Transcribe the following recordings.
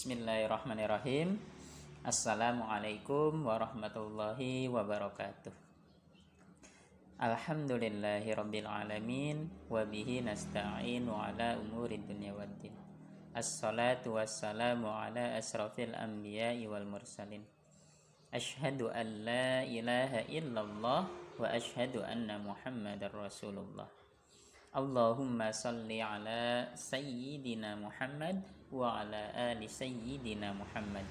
Bismillahirrahmanirrahim. Assalamualaikum warahmatullahi wabarakatuh. Alhamdulillahi rabbil alamin wa bihi nasta'inu ala umuri dunya waddin. Assalatu wassalamu ala asrafil anbiya'i wal mursalin. Ashhadu an la ilaha illallah wa ashhadu anna Muhammadar Rasulullah. Allahumma salli ala sayyidina Muhammad wa ala ali sayyidina Muhammad.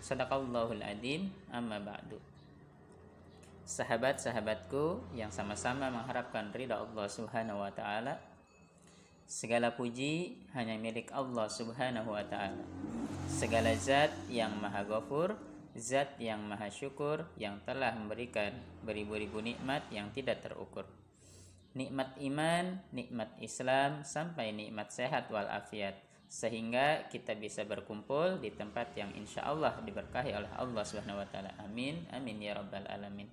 Sadaqallahul adim amma ba'du. Sahabat-sahabatku yang sama-sama mengharapkan ridha Allah Subhanahu wa taala. Segala puji hanya milik Allah Subhanahu wa taala. Segala zat yang maha ghafur, zat yang maha syukur yang telah memberikan beribu-ribu nikmat yang tidak terukur nikmat iman, nikmat Islam, sampai nikmat sehat walafiat sehingga kita bisa berkumpul di tempat yang insya Allah diberkahi oleh Allah Subhanahu wa taala. Amin. Amin ya rabbal alamin.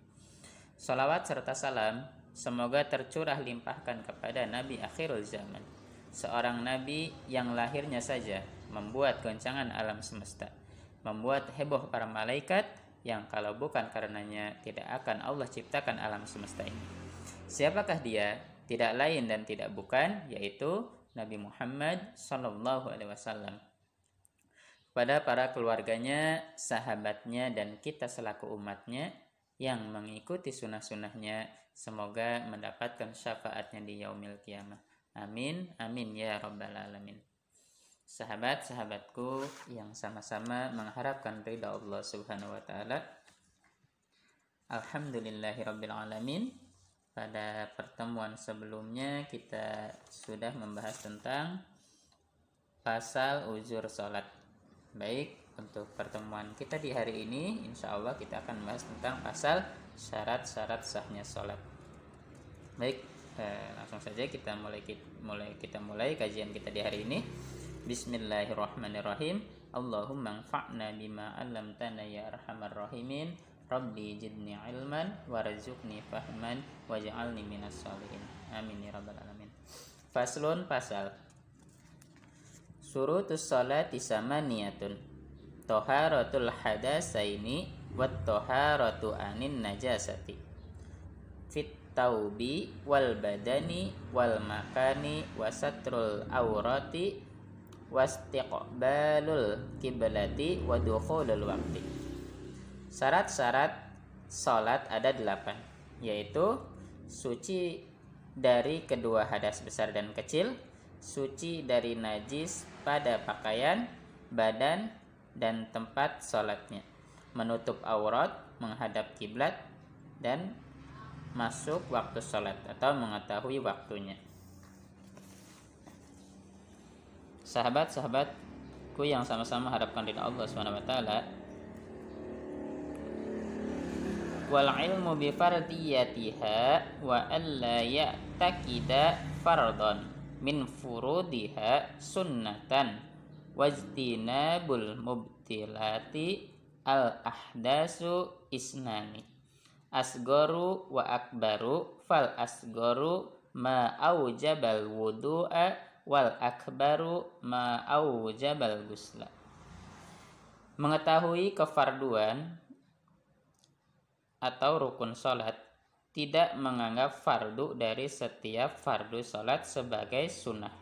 Salawat serta salam semoga tercurah limpahkan kepada Nabi akhirul zaman. Seorang nabi yang lahirnya saja membuat goncangan alam semesta, membuat heboh para malaikat yang kalau bukan karenanya tidak akan Allah ciptakan alam semesta ini. Siapakah dia? Tidak lain dan tidak bukan yaitu Nabi Muhammad Sallallahu Alaihi Wasallam. Pada para keluarganya, sahabatnya, dan kita selaku umatnya yang mengikuti sunnah-sunnahnya, semoga mendapatkan syafaatnya di yaumil kiamah. Amin, amin ya rabbal alamin. Sahabat-sahabatku yang sama-sama mengharapkan ridha Allah Subhanahu wa taala. Alhamdulillahirabbil alamin pada pertemuan sebelumnya kita sudah membahas tentang pasal uzur sholat. Baik, untuk pertemuan kita di hari ini, insya Allah kita akan membahas tentang pasal syarat-syarat sahnya sholat. Baik, eh, langsung saja kita mulai mulai kita mulai kajian kita di hari ini. Bismillahirrahmanirrahim. Allahumma anfa'na bima 'allamtana ya arhamar rahimin. Rabbi jidni ilman warzuqni fahman waj'alni minas solihin. Amin ya rabbal alamin. Faslun pasal. Surutus salati samaniyatun. Toharatul hadasaini wat toharatu anin najasati. Fit taubi wal badani wal makani wasatrul aurati wastiqbalul kiblati wa dukhulul waqti Syarat-syarat sholat ada delapan, yaitu suci dari kedua hadas besar dan kecil, suci dari najis pada pakaian, badan, dan tempat sholatnya, menutup aurat, menghadap kiblat, dan masuk waktu sholat atau mengetahui waktunya. Sahabat-sahabatku yang sama-sama harapkan dari Allah swt wal ilmu bi fardiyatiha wa alla ya'takida fardon min furudiha sunnatan wajtinabul mubtilati al ahdasu isnani. Asgoru wa akbaru fal asgoru ma aujabal wudu'a wal akbaru ma aujabal gusla mengetahui kefarduan atau rukun sholat tidak menganggap fardu dari setiap fardu sholat sebagai sunnah.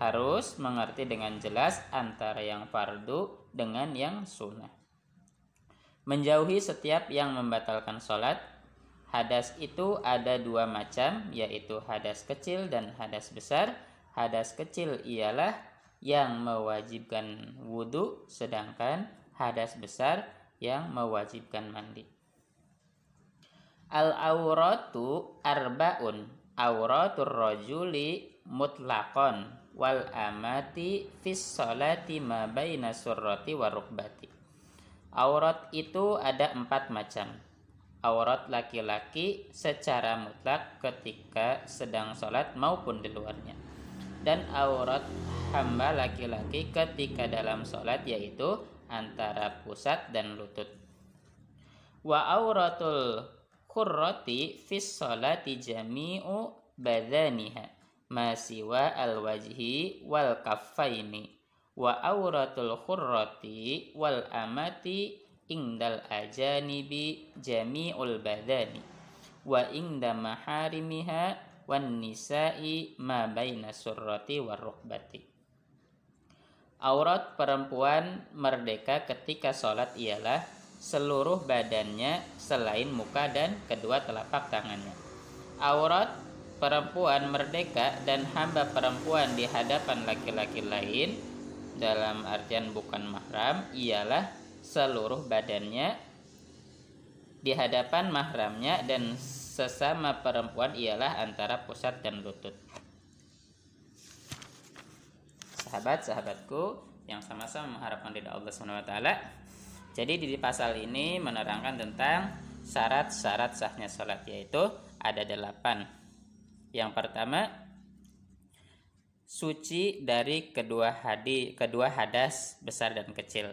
Harus mengerti dengan jelas antara yang fardu dengan yang sunnah. Menjauhi setiap yang membatalkan sholat. Hadas itu ada dua macam, yaitu hadas kecil dan hadas besar. Hadas kecil ialah yang mewajibkan wudhu, sedangkan hadas besar yang mewajibkan mandi. Al auratu arbaun. Auratur rajuli mutlaqon wal amati fis salati ma baina surrati wa rukbati. Aurat itu ada empat macam. Aurat laki-laki secara mutlak ketika sedang sholat maupun di luarnya. Dan aurat hamba laki-laki ketika dalam sholat yaitu antara pusat dan lutut. Wa auratul qurrati fis salati jami'u badaniha ma siwa al wajhi wal kaffaini wa auratul khurrati wal amati indal ajanibi jami'ul badani wa inda maharimiha wan nisa'i ma baina surrati war rukbati Aurat perempuan merdeka ketika sholat ialah seluruh badannya selain muka dan kedua telapak tangannya. Aurat perempuan merdeka dan hamba perempuan di hadapan laki-laki lain dalam artian bukan mahram ialah seluruh badannya di hadapan mahramnya dan sesama perempuan ialah antara pusat dan lutut. Sahabat-sahabatku yang sama-sama mengharapkan ridha Allah SWT. Jadi di pasal ini menerangkan tentang syarat-syarat sahnya sholat yaitu ada delapan. Yang pertama suci dari kedua hadi kedua hadas besar dan kecil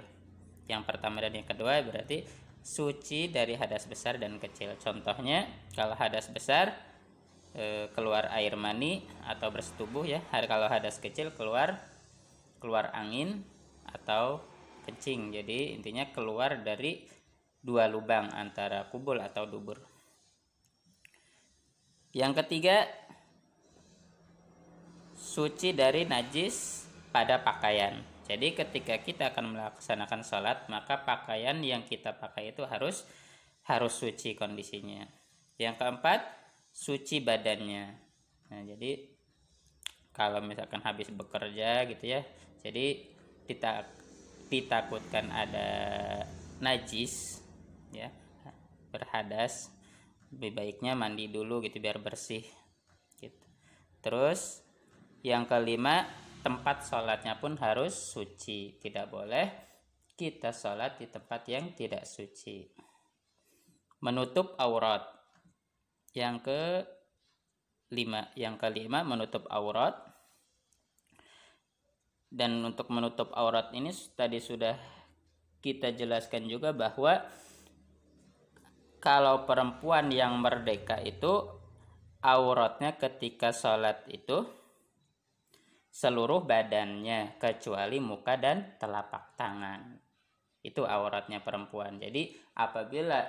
yang pertama dan yang kedua berarti suci dari hadas besar dan kecil. Contohnya kalau hadas besar e, keluar air mani atau bersetubuh ya. Kalau hadas kecil keluar keluar angin atau kencing. Jadi intinya keluar dari dua lubang antara kubul atau dubur. Yang ketiga suci dari najis pada pakaian. Jadi ketika kita akan melaksanakan sholat maka pakaian yang kita pakai itu harus harus suci kondisinya. Yang keempat suci badannya. Nah jadi kalau misalkan habis bekerja gitu ya, jadi kita ditakutkan ada najis ya berhadas lebih baiknya mandi dulu gitu biar bersih gitu. Terus yang kelima tempat sholatnya pun harus suci. Tidak boleh kita sholat di tempat yang tidak suci. Menutup aurat. Yang ke lima yang kelima menutup aurat dan untuk menutup aurat ini tadi sudah kita jelaskan juga bahwa kalau perempuan yang merdeka itu auratnya ketika sholat itu seluruh badannya kecuali muka dan telapak tangan. Itu auratnya perempuan. Jadi apabila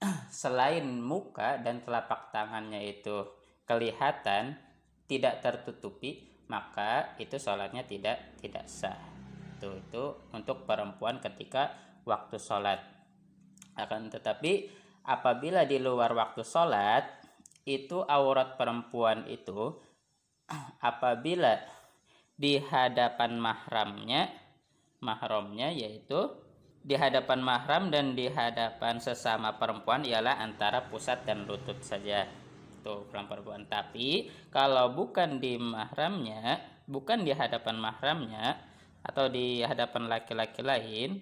selain muka dan telapak tangannya itu kelihatan tidak tertutupi, maka itu sholatnya tidak tidak sah. Itu itu untuk perempuan ketika waktu sholat. Akan tetapi apabila di luar waktu sholat itu aurat perempuan itu apabila di hadapan mahramnya mahramnya yaitu di hadapan mahram dan di hadapan sesama perempuan ialah antara pusat dan lutut saja itu perempuan tapi kalau bukan di mahramnya bukan di hadapan mahramnya atau di hadapan laki-laki lain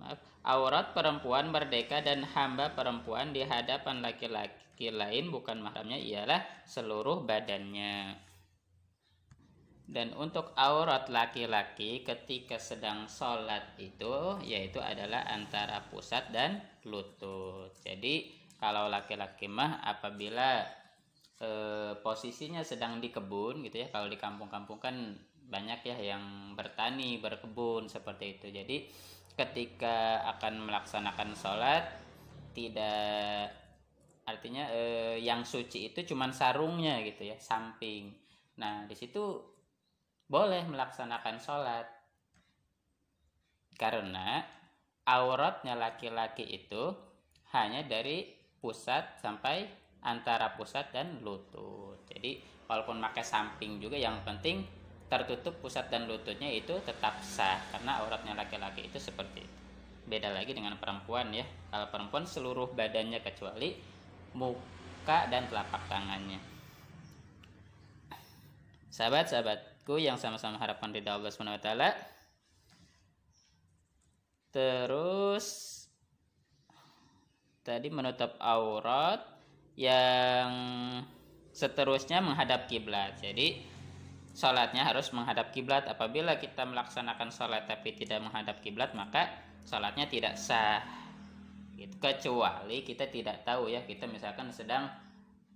maaf aurat perempuan merdeka dan hamba perempuan di hadapan laki-laki laki lain bukan mahramnya ialah seluruh badannya. Dan untuk aurat laki-laki ketika sedang sholat itu yaitu adalah antara pusat dan lutut. Jadi kalau laki-laki mah apabila e, posisinya sedang di kebun gitu ya, kalau di kampung-kampung kan banyak ya yang bertani, berkebun seperti itu. Jadi ketika akan melaksanakan sholat tidak artinya eh, yang suci itu cuman sarungnya gitu ya samping nah di situ boleh melaksanakan sholat karena auratnya laki-laki itu hanya dari pusat sampai antara pusat dan lutut jadi walaupun pakai samping juga yang penting tertutup pusat dan lututnya itu tetap sah karena auratnya laki-laki itu seperti itu beda lagi dengan perempuan ya kalau perempuan seluruh badannya kecuali muka dan telapak tangannya. Sahabat-sahabatku yang sama-sama harapan ridha Allah Subhanahu wa taala. Terus tadi menutup aurat yang seterusnya menghadap kiblat. Jadi sholatnya harus menghadap kiblat. Apabila kita melaksanakan sholat tapi tidak menghadap kiblat, maka sholatnya tidak sah gitu. kecuali kita tidak tahu ya kita misalkan sedang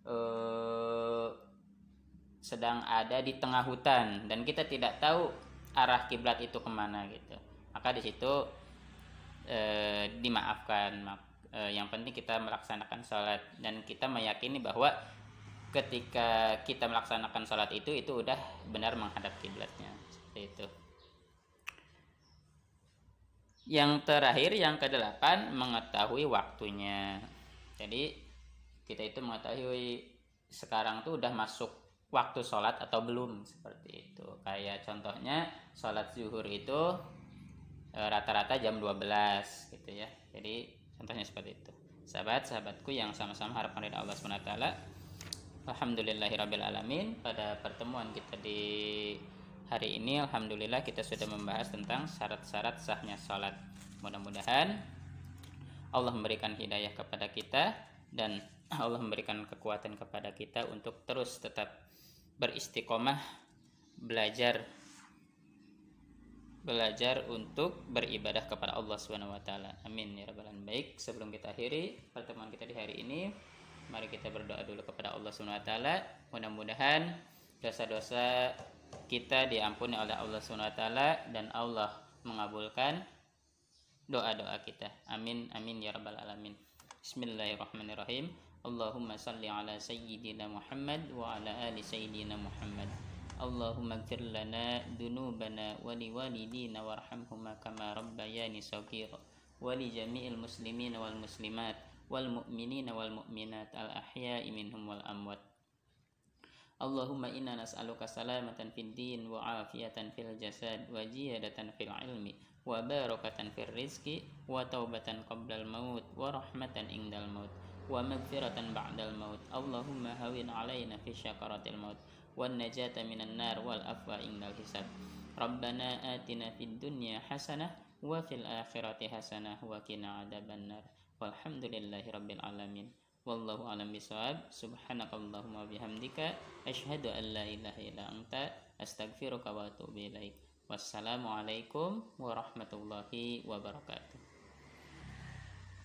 uh, sedang ada di tengah hutan dan kita tidak tahu arah kiblat itu ke mana gitu maka di situ eh, dimaafkan eh, yang penting kita melaksanakan sholat. Dan kita meyakini bahwa ketika kita melaksanakan sholat itu itu udah benar menghadap kiblatnya. Seperti itu. Yang terakhir yang kedelapan mengetahui waktunya. Jadi kita itu mengetahui sekarang tuh udah masuk waktu sholat atau belum seperti itu. Kayak contohnya sholat zuhur itu e, rata-rata jam 12 gitu ya. Jadi contohnya seperti itu. Sahabat sahabatku yang sama-sama harapan dari Allah swt Alhamdulillahirabbil alamin pada pertemuan kita di hari ini Alhamdulillah kita sudah membahas tentang syarat-syarat sahnya sholat. Mudah-mudahan Allah memberikan hidayah kepada kita dan Allah memberikan kekuatan kepada kita untuk terus tetap beristiqomah belajar belajar untuk beribadah kepada Allah Subhanahu wa taala. Amin ya rabbal alamin. Baik, sebelum kita akhiri pertemuan kita di hari ini, mari kita berdoa dulu kepada Allah Subhanahu wa taala. Mudah-mudahan dosa-dosa kita diampuni oleh Allah Subhanahu wa taala dan Allah mengabulkan doa-doa kita. Amin amin ya rabbal alamin. Bismillahirrahmanirrahim. Allahumma salli ala sayyidina Muhammad wa ala ali sayyidina Muhammad اللهم اغفر لنا ذنوبنا ولوالدينا وارحمهما كما ربياني صغيرا. ولجميع المسلمين والمسلمات والمؤمنين والمؤمنات الأحياء منهم والأموات. اللهم إنا نسألك سلامة في الدين وعافية في الجسد وجيادة في العلم وبركة في الرزق وتوبة قبل الموت ورحمة عند الموت ومغفرة بعد الموت. اللهم هون علينا في شكرة الموت. والنجاة من النار والأفوى عند الحساب. ربنا آتنا في الدنيا حسنة وفي الآخرة حسنة وقنا عذاب النار. والحمد لله رب العالمين. والله أعلم بصواب. سبحانك اللهم وبحمدك. أشهد أن لا إله إلا أنت. أستغفرك وأتوب إليك. والسلام عليكم ورحمة الله وبركاته.